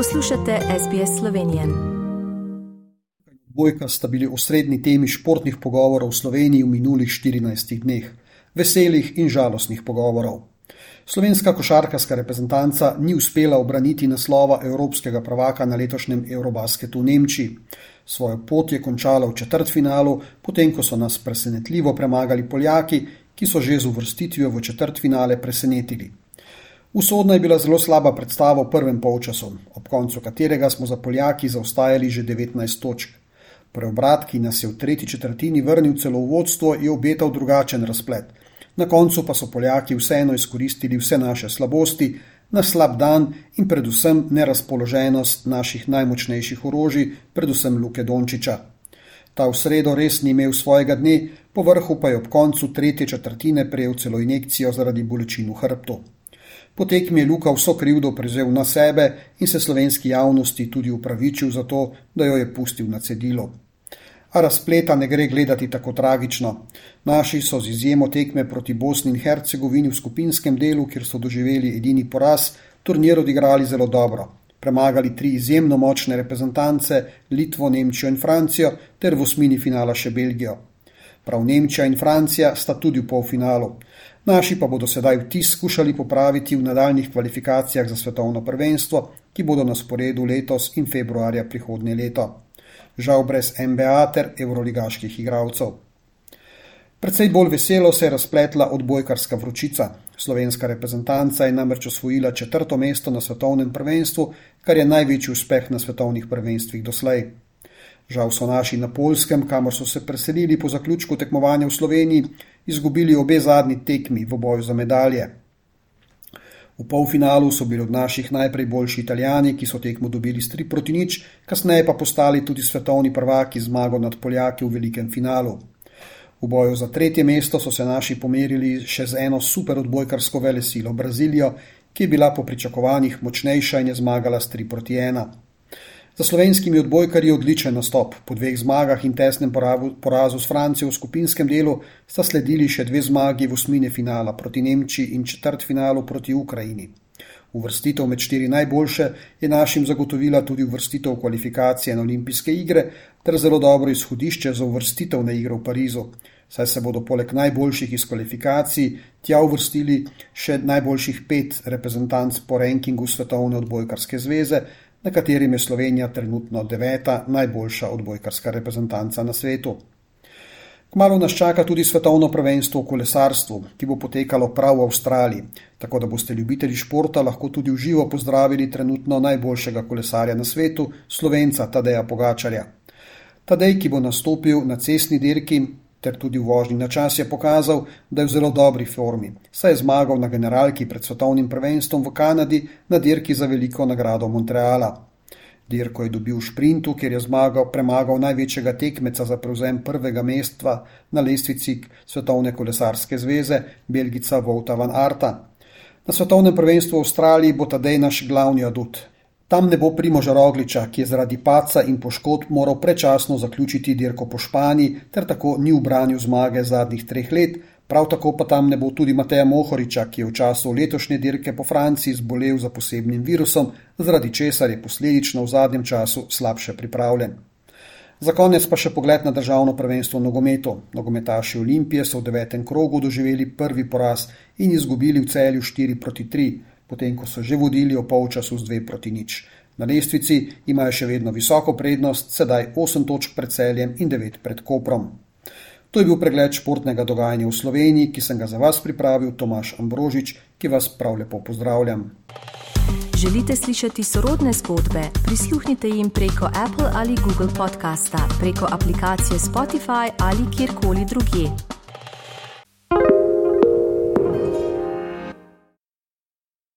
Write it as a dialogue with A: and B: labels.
A: Poslušate SBS Slovenije.
B: Bojka sta bili osrednji temi športnih pogovorov v Sloveniji v minulih 14 dneh, veselih in žalostnih pogovorov. Slovenska košarkarska reprezentanca ni uspela obraniti naslova evropskega prvaka na letošnjem Eurobasketu v Nemčiji. Svojo pot je končala v četrtfinalu, potem ko so nas presenetljivo premagali Poljaki, ki so že z uvrstitvijo v četrtfinale presenetili. Usodna je bila zelo slaba predstava v prvem polčasu, ob koncu katerega smo za Poljaki zaostajali že 19 točk. Preobrat, ki nas je v tretji četrtini vrnil celo v vodstvo, je obetal drugačen razplet. Na koncu pa so Poljaki vseeno izkoristili vse naše slabosti, na slab dan in predvsem nerazpoloženost naših najmočnejših orožij, predvsem Luke Dončiča. Ta v sredo res ni imel svojega dne, po vrhu pa je ob koncu tretje četrtine prejel celo injekcijo zaradi bolečin v hrbtu. Po tekmi je Luka vso krivdo prevzel na sebe in se slovenski javnosti tudi upravičil za to, da jo je pustil na cedilo. A razpleta ne gre gledati tako tragično. Naši so z izjemo tekme proti Bosni in Hercegovini v skupinskem delu, kjer so doživeli edini poraz, turnir odigrali zelo dobro. Premagali tri izjemno močne reprezentance, Litvo, Nemčijo in Francijo, ter v osmini finala še Belgijo. Prav Nemčija in Francija sta tudi v polfinalu. Naši pa bodo sedaj vtis skušali popraviti v nadaljnih kvalifikacijah za svetovno prvenstvo, ki bodo na sporedu letos in februarja prihodnje leto. Žal brez NBA ter evroligaških igralcev. Predvsej bolj veselo se je razpletla odbojkarska vročica. Slovenska reprezentanca je namreč osvojila četrto mesto na svetovnem prvenstvu, kar je največji uspeh na svetovnih prvenstvih doslej. Žal so naši na Polskem, kamor so se preselili po zaključku tekmovanja v Sloveniji, izgubili obe zadnji tekmi v boju za medalje. V polfinalu so bili od naših najprej boljši italijani, ki so tekmo dobili s 3 proti nič, kasneje pa postali tudi svetovni prvaki zmago nad Poljaki v velikem finalu. V boju za tretje mesto so se naši pomerili še z eno super odbojkarsko vele silo Brazilijo, ki je bila po pričakovanjih močnejša in je zmagala s 3 proti 1. Za slovenskimi odbojkarji je odličen nastop. Po dveh zmagah in tesnem porazu s Francijo v skupinskem delu sta sledili še dve zmagi v osmine finala proti Nemčiji in četrt finalu proti Ukrajini. Uvrstitev med štiri najboljše je našim zagotovila tudi uvrstitev kvalifikacije na olimpijske igre ter zelo dobro izhodišče za uvrstitev na igro v Parizu, saj se bodo poleg najboljših iz kvalifikacij tja uvrstili še najboljših pet reprezentanc po rankingu Svetovne odbojkarske zveze, na katerim je Slovenija trenutno deveta najboljša odbojkarska reprezentanca na svetu. Kmalo nas čaka tudi svetovno prvenstvo v kolesarstvu, ki bo potekalo prav v Avstraliji, tako da boste ljubitelji športa lahko tudi v živo pozdravili trenutno najboljšega kolesarja na svetu, slovenca Tadeja Pogačarja. Tadej, ki bo nastopil na cestni dirki, ter tudi v vožnji na čas je pokazal, da je v zelo dobri formi, saj je zmagal na generalki pred svetovnim prvenstvom v Kanadi na dirki za veliko nagrado Montreala. Dirko je dobil v šprintu, kjer je zmagal, premagal največjega tekmeca za prevzem prvega mesta na lestvici Svetovne kolesarske zveze, Belgica Vouta van Arta. Na svetovnem prvenstvu v Avstraliji bo tadej naš glavni adut, Tam ne bo Primoža Rogliča, ki je zaradi paca in poškodb moral prečasno zaključiti dirko po Španiji ter tako ni ubranil zmage zadnjih treh let, prav tako pa tam ne bo tudi Mateja Mohoriča, ki je v času letošnje dirke po Franciji zbolel za posebnim virusom, zaradi česar je posledično v zadnjem času slabše pripravljen. Za konec pa še pogled na državno prvenstvo nogometu. Nogometaši Olimpije so v devetem krogu doživeli prvi poraz in izgubili v celju 4 proti 3 potem ko so že vodili o polčasu z 2 proti nič. Na lestvici imajo še vedno visoko prednost, sedaj 8 točk pred celjem in 9 pred koprom. To je bil pregled športnega dogajanja v Sloveniji, ki sem ga za vas pripravil Tomaš Ambrožič, ki vas prav lepo pozdravljam.
A: Želite slišati sorodne zgodbe? Prisluhnite jim preko Apple ali Google podcasta, preko aplikacije Spotify ali kjerkoli drugje.